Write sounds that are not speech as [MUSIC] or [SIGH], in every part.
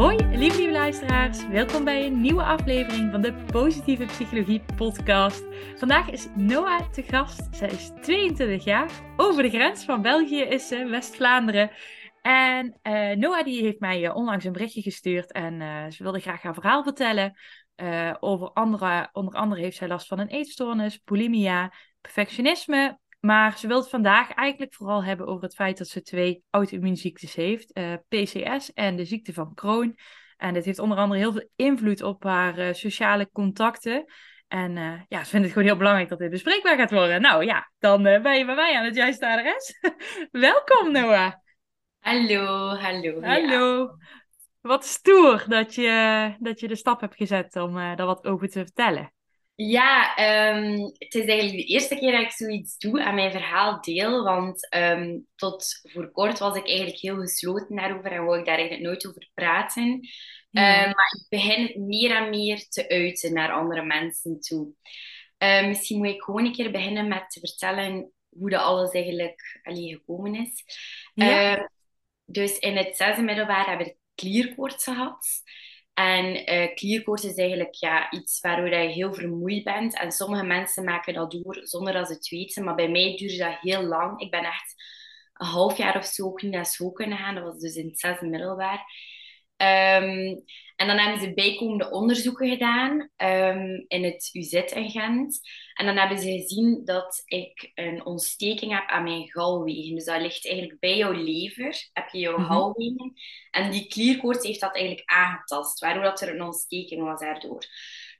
Hoi, lieve, lieve luisteraars. Welkom bij een nieuwe aflevering van de Positieve Psychologie Podcast. Vandaag is Noah te gast. Zij is 22 jaar. Over de grens van België is ze, West-Vlaanderen. En uh, Noah die heeft mij uh, onlangs een berichtje gestuurd en uh, ze wilde graag haar verhaal vertellen. over andere, onder andere heeft zij last van een eetstoornis, bulimia, perfectionisme, maar ze wil het vandaag eigenlijk vooral hebben over het feit dat ze twee auto-immuunziektes heeft. Uh, eh, PCS en de ziekte van Crohn. En dit heeft onder andere heel veel invloed op haar uh, sociale contacten. En uh, ja, ze vindt het gewoon heel belangrijk dat dit bespreekbaar gaat worden. Nou ja, dan ben je bij mij aan het juiste adres. [LAUGHS] Welkom Noah. Hallo, hallo. Hallo. Ja. Wat stoer dat je, dat je de stap hebt gezet om daar wat over te vertellen. Ja, um, het is eigenlijk de eerste keer dat ik zoiets doe aan mijn verhaal deel. Want um, tot voor kort was ik eigenlijk heel gesloten daarover en wou ik daar eigenlijk nooit over praten. Ja. Um, maar ik begin meer en meer te uiten naar andere mensen toe. misschien moet ik gewoon een keer beginnen met te vertellen hoe dat alles eigenlijk allee, gekomen is. Ja. dus in het zesde middelbaar heb ik klierkoorts gehad. En uh, is eigenlijk ja, iets waardoor je heel vermoeid bent. En sommige mensen maken dat door zonder dat ze het weten. Maar bij mij duurde dat heel lang. Ik ben echt een half jaar of zo ook niet naar school kunnen gaan. Dat was dus in het zesde middelbaar. Um, en dan hebben ze bijkomende onderzoeken gedaan um, in het UZ in Gent. En dan hebben ze gezien dat ik een ontsteking heb aan mijn galwegen. Dus dat ligt eigenlijk bij jouw lever, heb je jouw mm -hmm. galwegen. En die klierkoorts heeft dat eigenlijk aangetast, waardoor dat er een ontsteking was daardoor.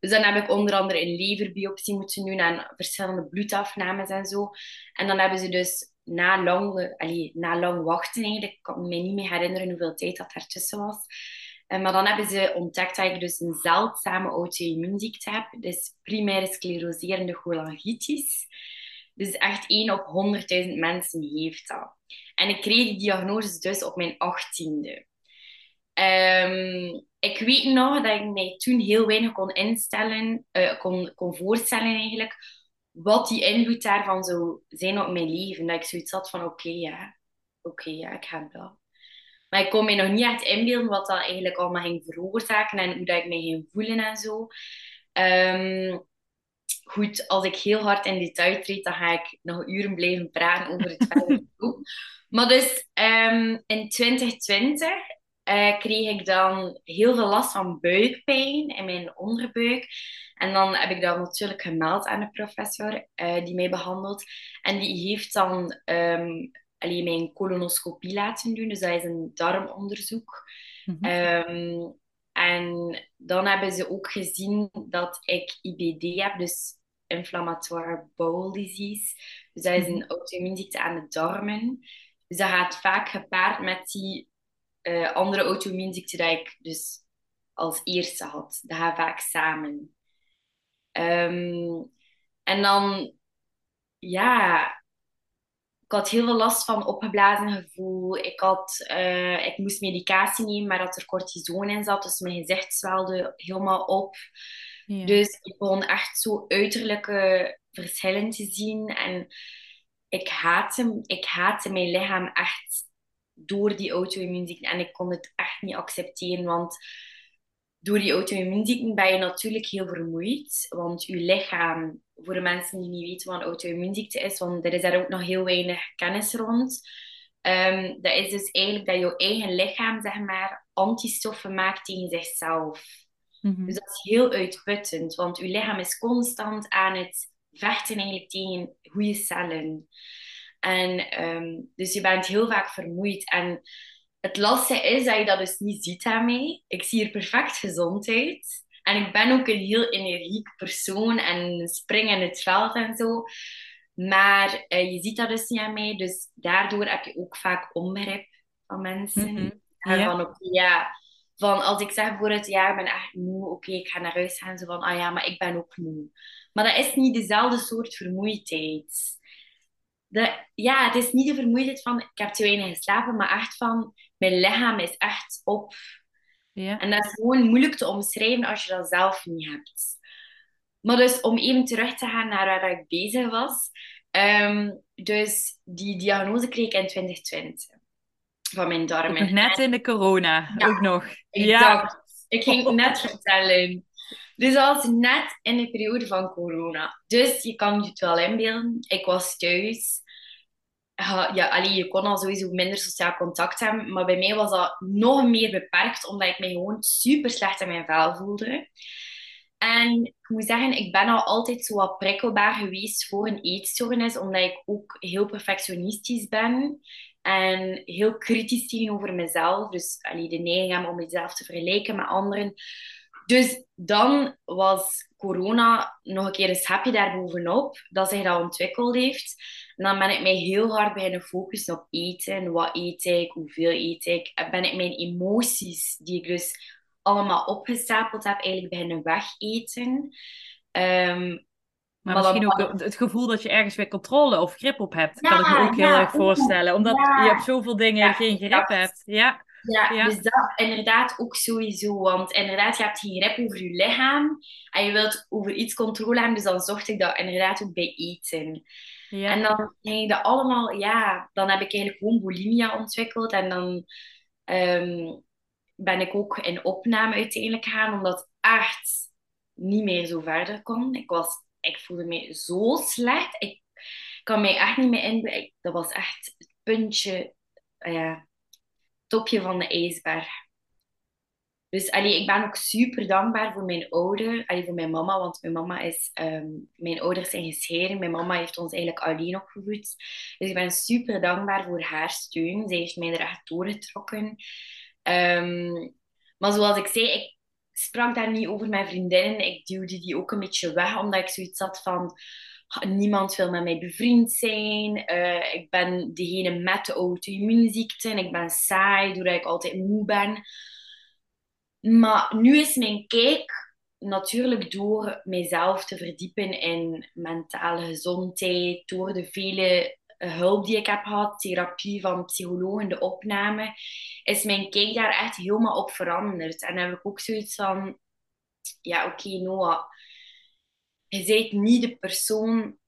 Dus dan heb ik onder andere een leverbiopsie moeten doen en verschillende bloedafnames en zo. En dan hebben ze dus na lang, allee, na lang wachten eigenlijk, ik kan me niet meer herinneren hoeveel tijd dat ertussen was, en, maar dan hebben ze ontdekt dat ik dus een zeldzame auto-immuunziekte heb. Dus primaire scleroserende cholangitis. Dus echt 1 op 100.000 mensen heeft dat. En ik kreeg die diagnose dus op mijn achttiende. Um, ik weet nog dat ik mij toen heel weinig kon instellen, uh, kon, kon voorstellen eigenlijk, wat die invloed daarvan zou zijn op mijn leven. Dat ik zoiets had van, oké, ja, oké, ja, ik heb dat. Maar ik kon me nog niet echt inbeelden wat dat eigenlijk allemaal ging veroorzaken en hoe dat ik me ging voelen en zo. Um, goed, als ik heel hard in detail treed, dan ga ik nog uren blijven praten over het verder [LAUGHS] Maar dus um, in 2020 uh, eh, kreeg ik dan heel veel last van buikpijn in mijn onderbuik. En dan heb ik dat natuurlijk gemeld aan de professor uh, die mij behandelt. En die heeft dan um, alleen mijn colonoscopie laten doen. Dus dat is een darmonderzoek. Mm um, en dan hebben ze ook gezien dat ik IBD heb, dus inflammatoire bowel disease. Dus dat is een mhm. auto-immuunziekte aan de darmen. Dus dat gaat vaak gepaard met die uh, andere auto-immuunziekte die ik dus als eerste had. Dat gaat vaak samen. Um, en dan, ja, ik had heel veel last van opgeblazen gevoel. Ik, had, uh, ik moest medicatie nemen, maar dat er cortison in zat. Dus mijn gezicht zwelde helemaal op. Ja. Dus ik begon echt zo uiterlijke verschillen te zien. En ik haatte, ik haatte mijn lichaam echt door die auto-immuunziekte. En ik kon het echt niet accepteren, want door die auto-immuunziekten ben je natuurlijk heel vermoeid. Want je lichaam, voor de mensen die niet weten wat een auto-immuunziekte is, want er is daar ook nog heel weinig kennis rond. Um, dat is dus eigenlijk dat je eigen lichaam, zeg maar, antistoffen maakt tegen zichzelf. Mm-hmm. Dus dat is heel uitputtend, want je lichaam is constant aan het vechten eigenlijk tegen goede cellen. En um, dus je bent heel vaak vermoeid. En het lastige is dat je dat dus niet ziet aan mij. Ik zie er perfect gezond uit. En ik ben ook een heel energiek persoon en spring in het veld en zo. Maar uh, je ziet dat dus niet aan mij. Dus daardoor heb je ook vaak onbegrip van mensen. Mm -hmm. ja. Van, okay, ja, van als ik zeg bijvoorbeeld, ja, ik ben echt moe. Oké, okay, ik ga naar huis gaan. Zo van, ah ja, maar ik ben ook moe. Maar dat is niet dezelfde soort vermoeidheid. dat, ja, het is niet de vermoeidheid van ik heb te weinig geslapen, maar echt van mijn lichaam is echt op. Ja. En dat is gewoon moeilijk te omschrijven als je dat zelf niet hebt. Maar dus om even terug te gaan naar waar ik bezig was. Ehm, dus die diagnose kreeg ik in 2020 van mijn darmen. Ook net in de corona, Ja, ook nog. Exact. Ik ging het net vertellen. Dus dat was net in de periode van corona. Dus je kan je het wel inbeelden. Ik was thuis. Ja, allee, je kon al sowieso minder sociaal contact hebben. Maar bij mij was dat nog meer beperkt, omdat ik me gewoon super slecht in mijn vel voelde. En ik moet zeggen, ik ben al altijd zo wat prikkelbaar geweest voor een eetstoornis, omdat ik ook heel perfectionistisch ben en heel kritisch tegenover mezelf. Dus allee, de neiging heb om mezelf te vergelijken met anderen. Dus dan was corona nog een keer een schepje daarbovenop, dat zich dat ontwikkeld heeft. En dan ben ik mij heel hard beginnen focussen op eten. Wat eet ik? Hoeveel eet ik? En ben ik mijn emoties, die ik dus allemaal opgestapeld heb, eigenlijk beginnen wegeten. Ehm, Maar misschien ook het gevoel dat je ergens weer controle of grip op hebt, Ja, kan ik me ook heel ja, erg voorstellen. Omdat ja. je op zoveel dingen geen grip hebt. Ja, Ja, Ja. dus dat inderdaad ook sowieso. Want inderdaad, je hebt geen grip over je lichaam. En je wilt over iets controle hebben. Dus dan zocht ik dat inderdaad ook bij eten. En dan ging ik dat allemaal... Ja, dan heb ik eigenlijk gewoon bulimia ontwikkeld. En dan ehm, ben ik ook in opname uiteindelijk gegaan. Omdat echt niet meer zo verder kon. Ik, was, ik voelde me zo slecht. Ik kan mij echt niet meer in... Dat was echt het puntje... Ja, topje van de ijsberg. Dus allee, ik ben ook super dankbaar voor mijn ouder, allee, voor mijn mama, want mijn mama is, ehm, mijn ouders zijn gescheiden. Mijn mama heeft ons eigenlijk alleen opgevoed. Dus ik ben super dankbaar voor haar steun. Zij heeft mij er echt doorgetrokken. Ehm, maar zoals ik zei, ik sprak daar niet over met vriendinnen. Ik duwde die ook een beetje weg, omdat ik zoiets had van... "Ah, Niemand wil met mij bevriend zijn. Eh, ik ben degene met de auto-immuunziekte. en Ik ben saai, doordat ik altijd moe ben. Maar nu is mijn kijk natuurlijk door mijzelf te verdiepen in mentale gezondheid, door de vele eh, hulp die ik heb gehad, therapie van psychologen, de opname, is mijn kijk daar echt helemaal op veranderd. En dan heb ik ook zoiets van, ja oké Noah, je bent niet de persoon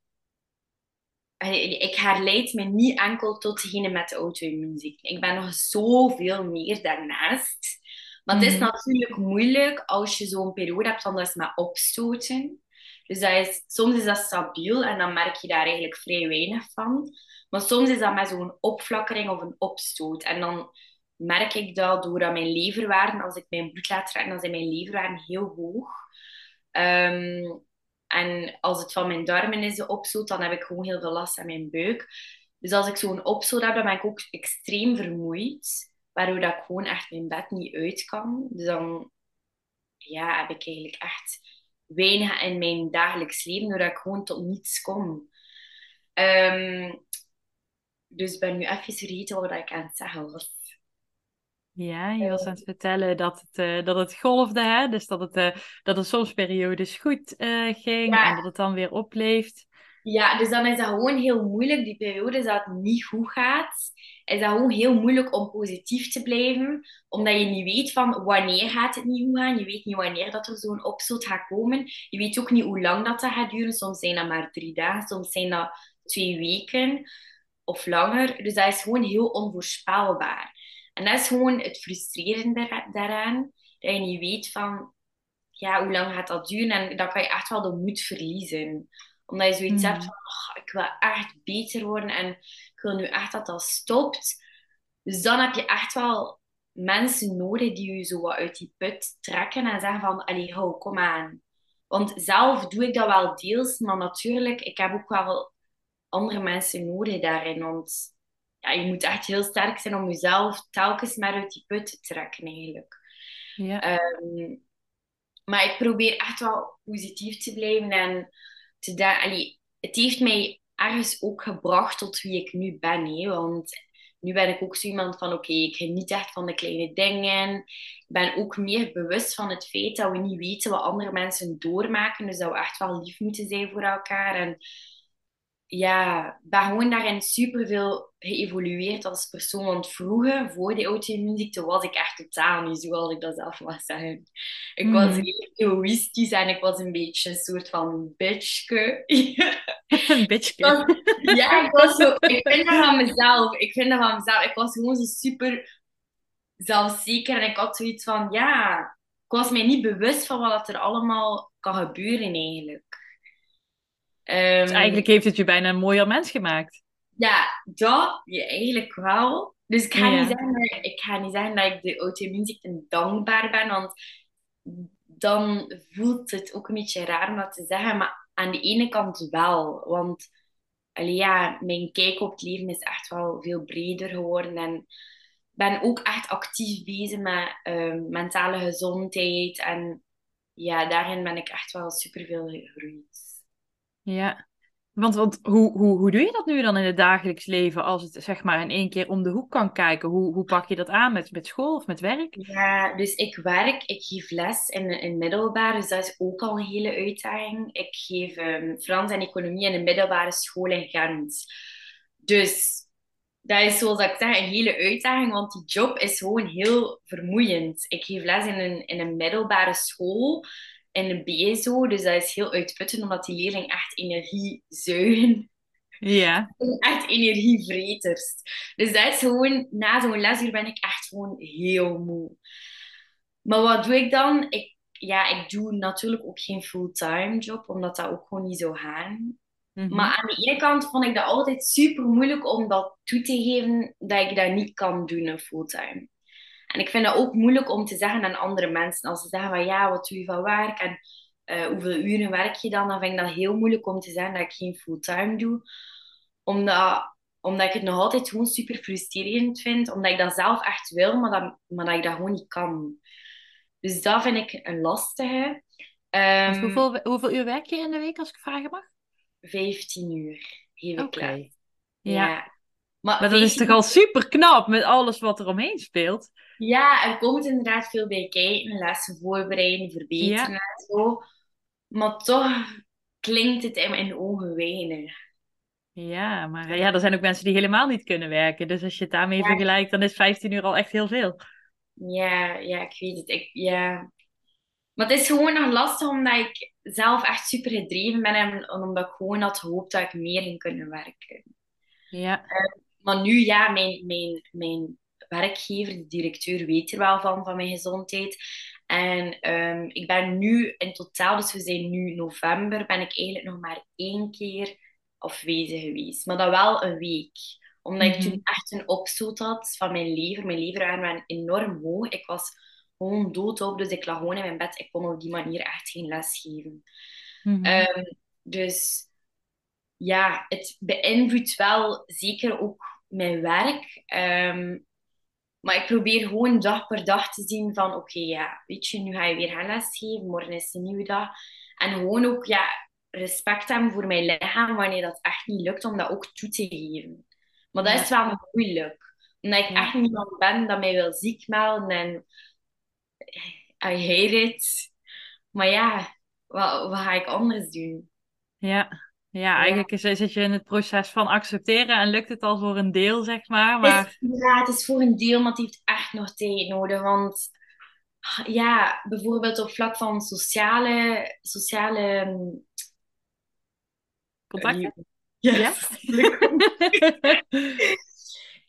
Ik herleid me niet enkel tot degene met de auto-immuunziekte. Ik ben nog zoveel meer daarnaast. Maar het is Mhm. natuurlijk moeilijk als je zo'n periode hebt van dat is met opstoten. Dus dat is, soms is dat stabiel en dan merk je daar eigenlijk vrij weinig van. Maar soms is dat met zo'n opflakkering of een opstoot. En dan merk ik dat doordat mijn leverwaarden, als ik mijn bloed laat trekken, dan zijn mijn leverwaarden heel hoog. Ehm, en als het van mijn darmen is, de opstoot, dan heb ik gewoon heel veel last aan mijn buik. Dus als ik zo'n opstoot heb, dan ben ik ook extreem vermoeid. Waardoor dat ik gewoon echt mijn bed niet uit kan. Dus dan ja, heb ik eigenlijk echt weinig in mijn dagelijks leven, doordat ik gewoon tot niets kom. Ehm, dus ik ben nu even vergeten wat ik aan het zeggen was. Ja, je was aan het vertellen dat het, eh, dat het golfde, hè? Dus dat het, eh, dat het soms periodes goed eh, ging Ja. en dat het dan weer opleeft. Ja, dus dan is dat gewoon heel moeilijk, die periodes dat het niet goed gaat, is dat gewoon heel moeilijk om positief te blijven, omdat je niet weet van wanneer gaat het niet goed gaan, je weet niet wanneer dat er zo'n opstoot gaat komen, je weet ook niet hoe lang dat, dat gaat duren, soms zijn dat maar drie dagen, soms zijn dat twee weken of langer, dus dat is gewoon heel onvoorspelbaar. En dat is gewoon het frustrerende da- daaraan, dat je niet weet van, ja, hoe lang gaat dat duren, en dan kan je echt wel de moed verliezen omdat je zoiets hebt van, "Oh, ik wil echt beter worden en ik wil nu echt dat dat stopt. Dus dan heb je echt wel mensen nodig die je zo wat uit die put trekken en zeggen van, allee, hou, kom aan. Want zelf doe ik dat wel deels, maar natuurlijk, ik heb ook wel andere mensen nodig daarin. Want ja, je moet echt heel sterk zijn om jezelf telkens maar uit die put te trekken, eigenlijk. Ja. Ehm, maar ik probeer echt wel positief te blijven en te allee, het heeft mij ergens ook gebracht tot wie ik nu ben. Hè? Want nu ben ik ook zo iemand van, oké, ik geniet echt van de kleine dingen. Ik ben ook meer bewust van het feit dat we niet weten wat andere mensen doormaken. Dus dat we echt wel lief moeten zijn voor elkaar. En ja, ben gewoon daarin superveel geëvolueerd als persoon. Want vroeger, voor die auto-immuunziekte, was ik echt totaal niet zoals ik dat zelf mag [LAUGHS] zeggen. Ik was Mhm. heel egoïstisch en ik was een beetje een soort van bitchke. [LAUGHS] Een bitchke. ja, ik was zo... Ik vind dat van mezelf. Ik vind dat van mezelf. Ik was gewoon zo super zelfzeker. En ik had zoiets van, ja... Ik was mij niet bewust van wat er allemaal kan gebeuren, eigenlijk. Dus Ehm, eigenlijk heeft het je bijna een mooier mens gemaakt. Ja, dat ja, eigenlijk wel. Dus ik ga, Ja. niet zeggen, dat- ik ga niet zeggen dat ik de auto-immuunziekte dankbaar ben, want dan voelt het ook een beetje raar om dat te zeggen. Maar aan de ene kant wel, want allee, ja, mijn kijk op het leven is echt wel veel breder geworden. En ik ben ook echt actief bezig met ehm, mentale gezondheid. En ja, daarin ben ik echt wel superveel gegroeid. Ja. Want, want hoe, hoe, hoe doe je dat nu dan in het dagelijks leven als het zeg maar in één keer om de hoek kan kijken? Hoe, hoe pak je dat aan met, met school of met werk? Ja, dus ik werk, ik geef les in, in middelbaar, dus dat is ook al een hele uitdaging. Ik geef ehm, Frans en economie in een middelbare school in Gent. Dus dat is zoals ik zeg, een hele uitdaging, want die job is gewoon heel vermoeiend. Ik geef les in een, in een middelbare school, in een BSO, dus dat is heel uitputtend, omdat die leerlingen echt energie zuigen Ja. echt energievreters. Dus dat is gewoon, na zo'n lesuur ben ik echt gewoon heel moe. Maar wat doe ik dan? Ik, ja, ik doe natuurlijk ook geen fulltime job, omdat dat ook gewoon niet zou gaan. Mhm. Maar aan de ene kant vond ik dat altijd super moeilijk om dat toe te geven dat ik dat niet kan doen, fulltime. En ik vind dat ook moeilijk om te zeggen aan andere mensen. Als ze zeggen van ja, wat doe je van werk en eh, hoeveel uren werk je dan? Dan vind ik dat heel moeilijk om te zeggen dat ik geen fulltime doe. Omdat, omdat ik het nog altijd gewoon super frustrerend vind. Omdat ik dat zelf echt wil, maar dat, maar dat ik dat gewoon niet kan. Dus dat vind ik een lastige. Want Ehm hoeveel, hoeveel uur werk je in de week als ik vragen mag? 15 uur Oké. les. Ja. Ja. Maar, Maar dat is 15 toch al super knap met alles wat er omheen speelt? Ja, er komt inderdaad veel bij kijken. Lessen voorbereiden, verbeteren Ja. en zo. Maar toch klinkt het in mijn ogen weinig. Ja, maar eh, ja, er zijn ook mensen die helemaal niet kunnen werken. Dus als je het daarmee Ja. vergelijkt, dan is 15 uur al echt heel veel. Ja, ja, ik weet het. Ik, ja. Maar het is gewoon nog lastig omdat ik zelf echt super gedreven ben en omdat ik gewoon had gehoopt dat ik meer ging kunnen werken. Ja. Maar nu, ja, mijn, mijn, mijn werkgever, de directeur, weet er wel van, van mijn gezondheid. En ehm, ik ben nu in totaal, dus we zijn nu november, ben ik eigenlijk nog maar één keer afwezig geweest. Maar dat wel een week. Omdat ik Mhm. toen echt een opstoot had van mijn lever. Mijn leverwaarden enorm hoog. Ik was gewoon doodop, dus ik lag gewoon in mijn bed. Ik kon op die manier echt geen les geven. Mhm. Ehm, dus ja, het beïnvloedt wel zeker ook mijn werk. Ehm, maar ik probeer gewoon dag per dag te zien van oké, ja, weet je, nu ga je weer gaan lesgeven, morgen is een nieuwe dag. En gewoon ook ja, respect hebben voor mijn lichaam wanneer dat echt niet lukt om dat ook toe te geven. Maar dat Ja. is wel moeilijk. Omdat ik echt niet iemand ben dat mij wil ziek melden en I hate it. Maar ja, wat, wat ga ik anders doen? Ja. Ja, eigenlijk is, zit je in het proces van accepteren en lukt het al voor een deel, zeg maar. Het Maar is, ja, het is voor een deel, maar het heeft echt nog tijd nodig. Want ja, bijvoorbeeld op vlak van sociale, sociale mm, contacten? Ja? [LAUGHS] [LAUGHS]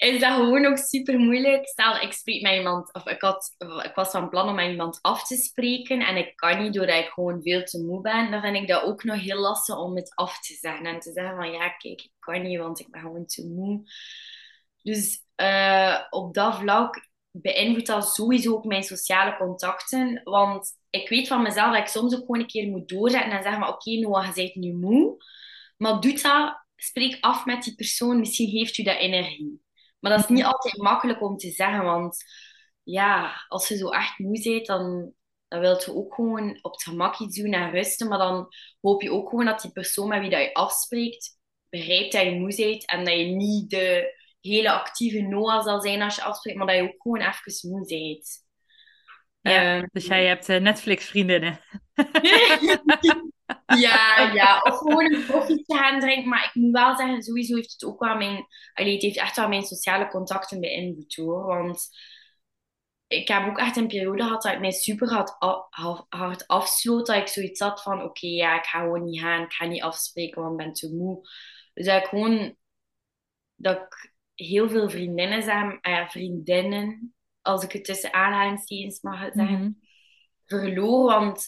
is dat gewoon ook super moeilijk. Stel, ik spreek met iemand, of ik, had, ik was van plan om met iemand af te spreken en ik kan niet doordat ik gewoon veel te moe ben. Dan vind ik dat ook nog heel lastig om het af te zeggen en te zeggen van ja, kijk, ik kan niet, want ik ben gewoon te moe. Dus eh, op dat vlak beïnvloedt dat sowieso ook mijn sociale contacten. Want ik weet van mezelf dat ik soms ook gewoon een keer moet doorzetten en zeggen oké, Noah, je bent nu moe. Maar doe dat, spreek af met die persoon, misschien geeft u dat energie. Maar dat is niet altijd makkelijk om te zeggen, want ja, als je zo echt moe bent, dan, dan wil je ook gewoon op het gemak iets doen en rusten. Maar dan hoop je ook gewoon dat die persoon met wie dat je afspreekt, begrijpt dat je moe bent en dat je niet de hele actieve Noah zal zijn als je afspreekt, maar dat je ook gewoon even moe bent. Ja, Ehm, dus jij hebt eh, Netflix-vriendinnen. [LAUGHS] [LAUGHS] ja, ja, of gewoon een koffietje gaan drinken. Maar ik moet wel zeggen, sowieso heeft het ook wel mijn... Allee, het heeft echt wel mijn sociale contacten beïnvloed, hoor. Want ik heb ook echt een periode gehad dat ik mij super hard, hard afsloot. Dat ik zoiets had van, oké, ja, ik ga gewoon niet gaan. Ik ga niet afspreken, want ik ben te moe. Dus dat ik gewoon... Dat ik heel veel vriendinnen zeg, uh, vriendinnen, als ik het tussen aanhalingstekens mag zeggen, mm verloor. Want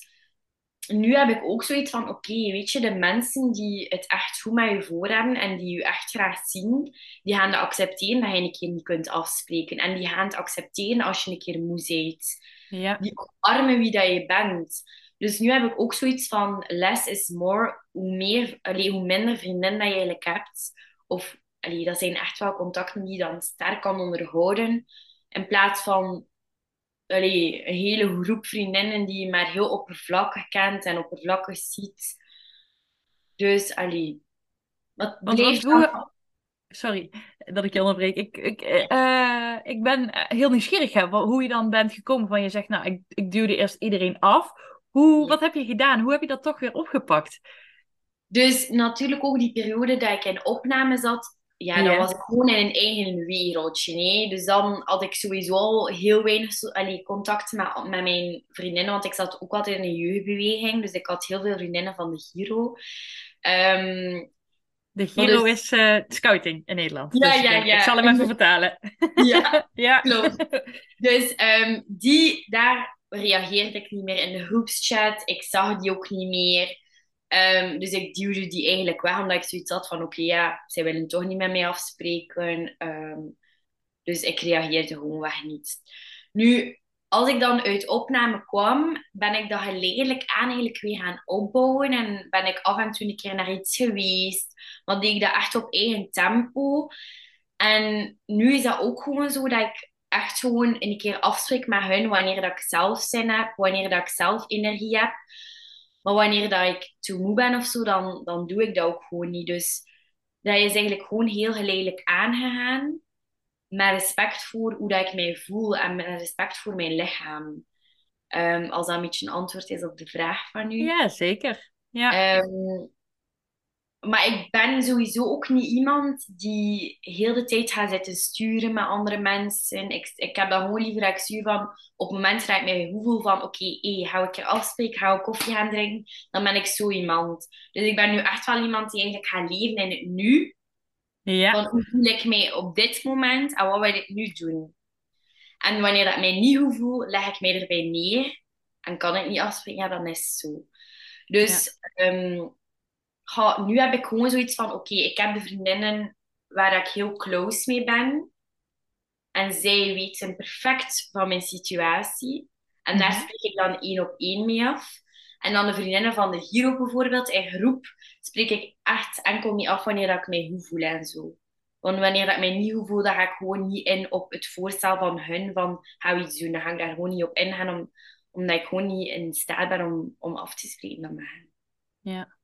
nu heb ik ook zoiets van, oké, weet je, de mensen die het echt goed met je voor hebben en die je echt graag zien, die gaan het accepteren dat je een keer niet kunt afspreken. En die gaan het accepteren als je een keer moe bent. Ja. Die omarmen wie dat je bent. Dus nu heb ik ook zoiets van, less is more. Hoe, meer, allee, hoe minder vriendinnen dat je eigenlijk hebt, of allee, dat zijn echt wel contacten die je dan sterk kan onderhouden, in plaats van allee, een hele groep vriendinnen die je maar heel oppervlakkig kent en oppervlakkig ziet. Dus, allee, wat bleef dan... Sorry dat ik je onderbreek. Ik, ik, uh, ik ben heel nieuwsgierig hè, hoe je dan bent gekomen van je zegt, nou, ik, ik duwde eerst iedereen af. Hoe, wat heb je gedaan? Hoe heb je dat toch weer opgepakt? Dus natuurlijk ook die periode dat ik in opname zat, ja, dan was ik gewoon in een eigen wereldje. Nee? Dus dan had ik sowieso heel weinig allee, contact met, met mijn vriendinnen, want ik zat ook altijd in een jeugdbeweging. Dus ik had heel veel vriendinnen van de Giro. Um, de Giro dus... is uh, scouting in Nederland. Ja, dus ja, ja. Ik zal hem even vertalen. [LAUGHS] Ja, [LAUGHS] ja. klopt. Dus um, die, daar reageerde ik niet meer in de groepschat. Ik zag die ook niet meer. Um, dus ik duwde die eigenlijk weg, omdat ik zoiets had van, oké, ja, zij willen toch niet met mij afspreken. Um, dus ik reageerde gewoon weg niet. Nu, als ik dan uit opname kwam, ben ik dat geleidelijk aan eigenlijk weer gaan opbouwen. En ben ik af en toe een keer naar iets geweest. Maar deed ik dat echt op eigen tempo. En nu is dat ook gewoon zo dat ik echt gewoon een keer afspreek met hun wanneer dat ik zelf zin heb, wanneer dat ik zelf energie heb. Maar wanneer dat ik te moe ben of zo, dan, dan doe ik dat ook gewoon niet. Dus dat is eigenlijk gewoon heel geleidelijk aangegaan. Met respect voor hoe dat ik mij voel en met respect voor mijn lichaam. Um, als dat een beetje een antwoord is op de vraag van u. Ja, zeker. Ja. Um, maar ik ben sowieso ook niet iemand die heel de tijd gaat zitten sturen met andere mensen. Ik, ik heb dan gewoon liever dat ik stuur van op het moment dat ik mij gevoel van oké, okay, hey, ga ik er afspreken, ga ik koffie gaan drinken, dan ben ik zo iemand. Dus ik ben nu echt wel iemand die eigenlijk gaat leven in het nu. Ja. Van hoe voel ik mij op dit moment en wat wil ik nu doen? En wanneer dat mij niet goed voel, leg ik mij erbij neer. En kan ik niet afspreken, ja, dan is het zo. Dus nu heb ik gewoon zoiets van, oké, ik heb de vriendinnen waar ik heel close mee ben. En zij weten perfect van mijn situatie. En daar mhm. spreek ik dan één op één mee af. En dan de vriendinnen van de Giro bijvoorbeeld, in groep, spreek ik echt enkel niet af wanneer ik mij goed voel en zo. Want wanneer ik mij niet goed voel, dan ga ik gewoon niet in op het voorstel van hun, van we iets doen. Dan ga ik daar gewoon niet op ingaan, omdat ik gewoon niet in staat ben om, om af te spreken met hen. Ja.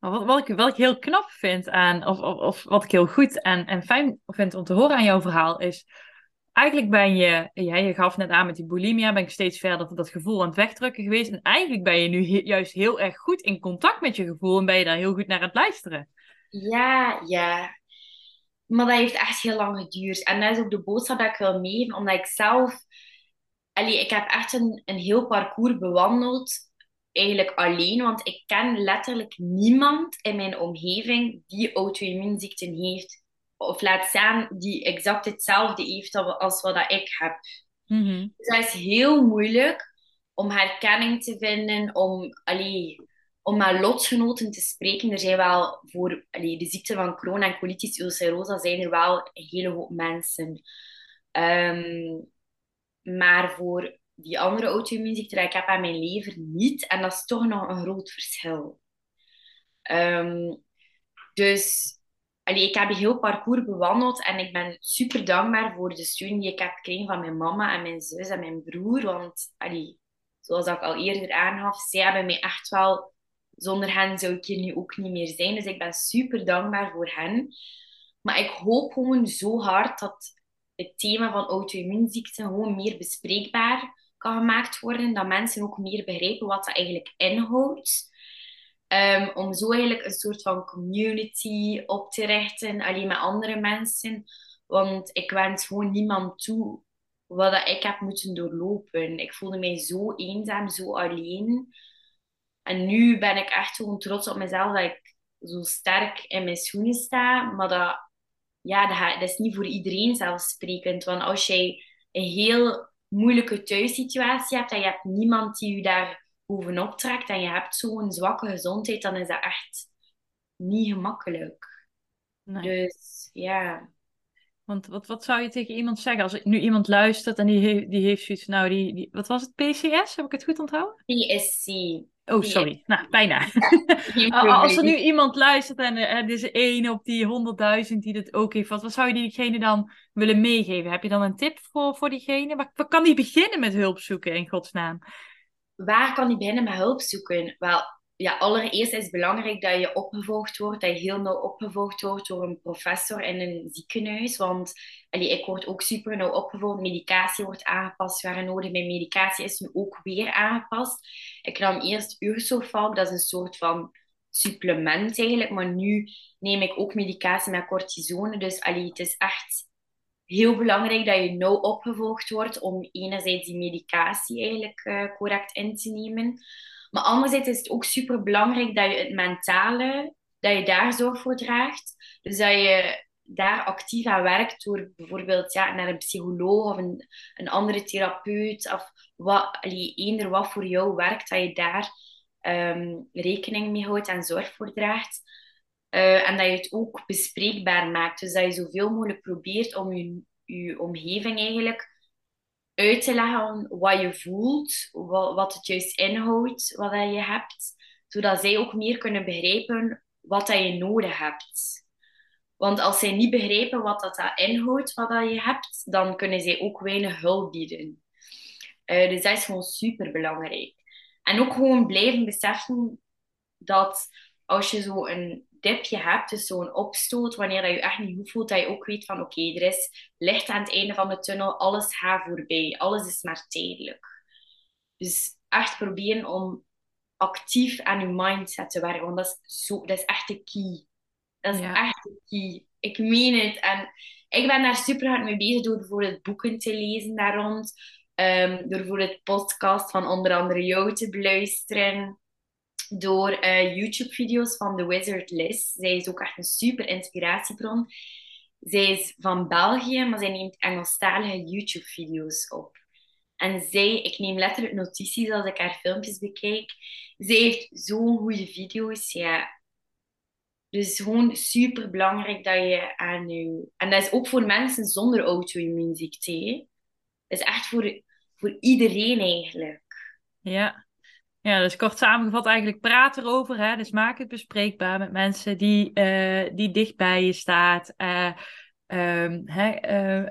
Wat, wat, ik, wat ik heel knap vind aan, of, of, of wat ik heel goed en, en fijn vind om te horen aan jouw verhaal, is eigenlijk ben je, ja, je gaf net aan met die bulimia, ben ik steeds verder dat gevoel aan het wegdrukken geweest. En eigenlijk ben je nu juist heel erg goed in contact met je gevoel en ben je daar heel goed naar het luisteren. Ja, ja. Maar dat heeft echt heel lang geduurd. En dat is ook de boodschap dat ik wil meegeven, omdat ik zelf... Allee, ik heb echt een, een heel parcours bewandeld eigenlijk alleen, want ik ken letterlijk niemand in mijn omgeving die auto-immuunziekten heeft. Of laat staan, die exact hetzelfde heeft als wat dat ik heb. Mm Dus dat is heel moeilijk om herkenning te vinden, om, allee, om met lotgenoten te spreken. Er zijn wel voor allee, de ziekte van Crohn en colitis ulcerosa zijn er wel een hele hoop mensen. Ehm, maar voor die andere auto-immuunziekte ik heb aan mijn lever niet. En dat is toch nog een groot verschil. Um, dus allee, ik heb een heel parcours bewandeld en ik ben super dankbaar voor de steun die ik heb gekregen van mijn mama en mijn zus en mijn broer. Want allee, zoals ik al eerder aangaf, zij hebben mij echt wel... Zonder hen zou ik hier nu ook niet meer zijn. Dus ik ben super dankbaar voor hen. Maar ik hoop gewoon zo hard dat het thema van auto-immuunziekten gewoon meer bespreekbaar kan gemaakt worden, dat mensen ook meer begrijpen wat dat eigenlijk inhoudt. Ehm, om zo eigenlijk een soort van community op te richten, alleen met andere mensen. Want ik wens gewoon niemand toe wat ik heb moeten doorlopen. Ik voelde mij zo eenzaam, zo alleen. En nu ben ik echt gewoon trots op mezelf dat ik zo sterk in mijn schoenen sta. Maar dat, ja, dat, dat is niet voor iedereen zelfsprekend. Want als jij heel moeilijke thuissituatie hebt en je hebt niemand die je daar bovenop trekt en je hebt zo'n zwakke gezondheid, dan is dat echt niet gemakkelijk. Nee. Dus ja. Want wat, wat zou je tegen iemand zeggen als nu iemand luistert en die, heeft, die heeft zoiets nou, die, die, wat was het, PCS? Heb ik het goed onthouden? PSC. Oh, sorry. Nou, bijna. [LAUGHS] als er nu iemand luistert en er eh, is één op die honderdduizend die dit ook heeft, wat, wat zou je diegene dan willen meegeven? Heb je dan een tip voor, voor diegene? Waar, waar kan die beginnen met hulp zoeken in godsnaam? Waar kan die beginnen met hulp zoeken? Wel, ja, allereerst is het belangrijk dat je opgevolgd wordt, dat je heel nauw opgevolgd wordt door een professor in een ziekenhuis. Want allee, ik word ook super nauw opgevolgd. Medicatie wordt aangepast waar nodig. Mijn medicatie is nu ook weer aangepast. Ik nam eerst Ursofalk, dat is een soort van supplement eigenlijk. Maar nu neem ik ook medicatie met cortisone. Dus allee, het is echt heel belangrijk dat je nauw opgevolgd wordt om enerzijds die medicatie eigenlijk uh, correct in te nemen. Maar anderzijds is het ook super belangrijk dat je het mentale, dat je daar zorg voor draagt. Dus dat je daar actief aan werkt door bijvoorbeeld ja, naar een psycholoog of een, een andere therapeut of wat, allee, eender wat voor jou werkt, dat je daar ehm, rekening mee houdt en zorg voor draagt. Uh, en dat je het ook bespreekbaar maakt. Dus dat je zoveel mogelijk probeert om je, je omgeving eigenlijk uit te leggen wat je voelt, wat, het juist inhoudt, wat dat je hebt, zodat zij ook meer kunnen begrijpen wat dat je nodig hebt. Want als zij niet begrijpen wat dat, dat inhoudt, wat dat je hebt, dan kunnen zij ook weinig hulp bieden. Uh, dus dat is gewoon super belangrijk. En ook gewoon blijven beseffen dat als je zo een dipje hebt, dus zo'n opstoot, wanneer dat je echt niet goed voelt, dat je ook weet van oké, er is licht aan het einde van de tunnel, alles gaat voorbij, alles is maar tijdelijk. Dus echt proberen om actief aan je mindset te werken, want dat is, zo, dat is echt de key. Dat is echt de key. Ik meen het. En ik ben daar super hard mee bezig door bijvoorbeeld boeken te lezen daar rond. Um, door bijvoorbeeld podcast van onder andere jou te beluisteren door uh, YouTube-video's van The Wizard Liz. Zij is ook echt een super inspiratiebron. Zij is van België, maar zij neemt Engelstalige YouTube-video's op. En zij, ik neem letterlijk notities als ik haar filmpjes bekijk. Zij heeft zo'n goede video's. Ja. Dus gewoon super belangrijk dat je aan je. En dat is ook voor mensen zonder auto-immuunziekte. Dat is echt voor, voor iedereen eigenlijk. Ja, ja, dus kort samengevat eigenlijk praat erover. Hè? Dus maak het bespreekbaar met mensen die, uh, die dicht bij je staat. Uh, um, hè, uh,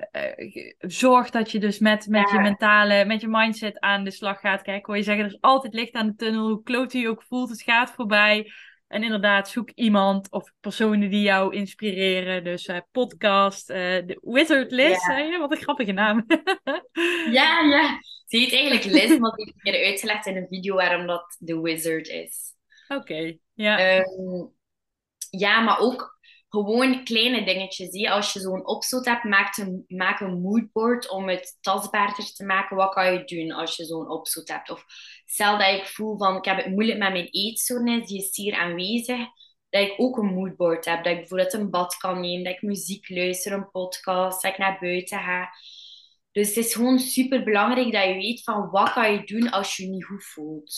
zorg dat je dus met, met je mentale, met je mindset aan de slag gaat. Kijk, hoor je zeggen, er is altijd licht aan de tunnel. Hoe kloot je ook voelt, het gaat voorbij. En inderdaad, zoek iemand of personen die jou inspireren. Dus uh, podcast, uh, de Wizard ja. wat een grappige naam. [LAUGHS] ja, ja. Ze heet eigenlijk Liz, maar die heeft meer uitgelegd in een video waarom dat de Wizard is. Oké, ja. Um, ja, maar ook gewoon kleine dingetjes. Als je zo'n opstoot hebt, maak een, maak een moodboard om het tastbaarder te maken. Wat kan je doen als je zo'n opstoot hebt? Of stel dat ik voel van, ik heb het moeilijk met mijn eetstoornis, die is hier aanwezig. Dat ik ook een moodboard heb. Dat ik bijvoorbeeld een bad kan nemen, dat ik muziek luister, een podcast, dat ik naar buiten ga. Dus het is gewoon super belangrijk dat je weet van wat kan je doen als je je niet goed voelt.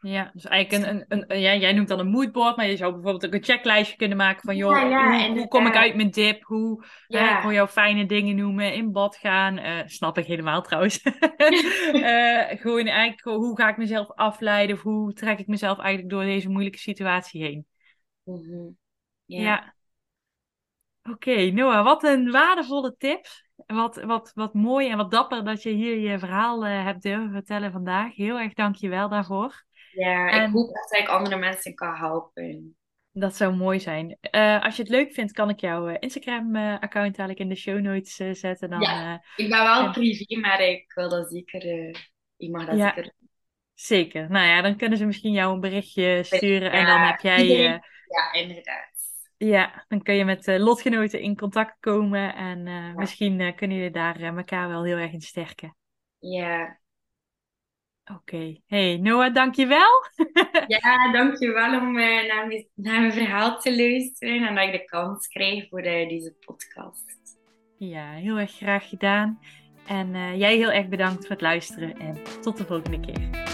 Ja, dus eigenlijk een, een, een, ja, jij noemt dan een moodboard, maar je zou bijvoorbeeld ook een checklistje kunnen maken van, joh, hoe, hoe, kom ik uit mijn dip? Hoe, ja. ik wil jou fijne dingen noemen, in bad gaan, uh, snap ik helemaal trouwens. uh, [LAUGHS] gewoon eigenlijk, hoe ga ik mezelf afleiden? Of hoe trek ik mezelf eigenlijk door deze moeilijke situatie heen? Mm Ja. Oké, Noah, wat een waardevolle tips. Wat, wat, wat mooi en wat dapper dat je hier je verhaal uh, hebt durven vertellen vandaag. Heel erg dank je wel daarvoor. Ja, ik hoop dat ik andere mensen kan helpen. Dat zou mooi zijn. Uh, als je het leuk vindt, kan ik jouw uh, Instagram-account eigenlijk in de show notes uh, zetten. Dan, ja, ik ben wel privé, maar ik wil dat zeker. ik mag dat zeker. Zeker. Nou ja, dan kunnen ze misschien jou een berichtje sturen en dan heb jij... eh, Ja, inderdaad. Ja, dan kun je met eh, lotgenoten in contact komen en eh, misschien eh, kunnen jullie daar elkaar wel heel erg in sterken. Ja. Oké. Hey, Noah, dankjewel. [LAUGHS] ja, dankjewel om naar, mijn, naar mijn verhaal te luisteren en dat ik de kans krijg voor deze podcast. Ja, heel erg graag gedaan. En jij heel erg bedankt voor het luisteren en tot de volgende keer.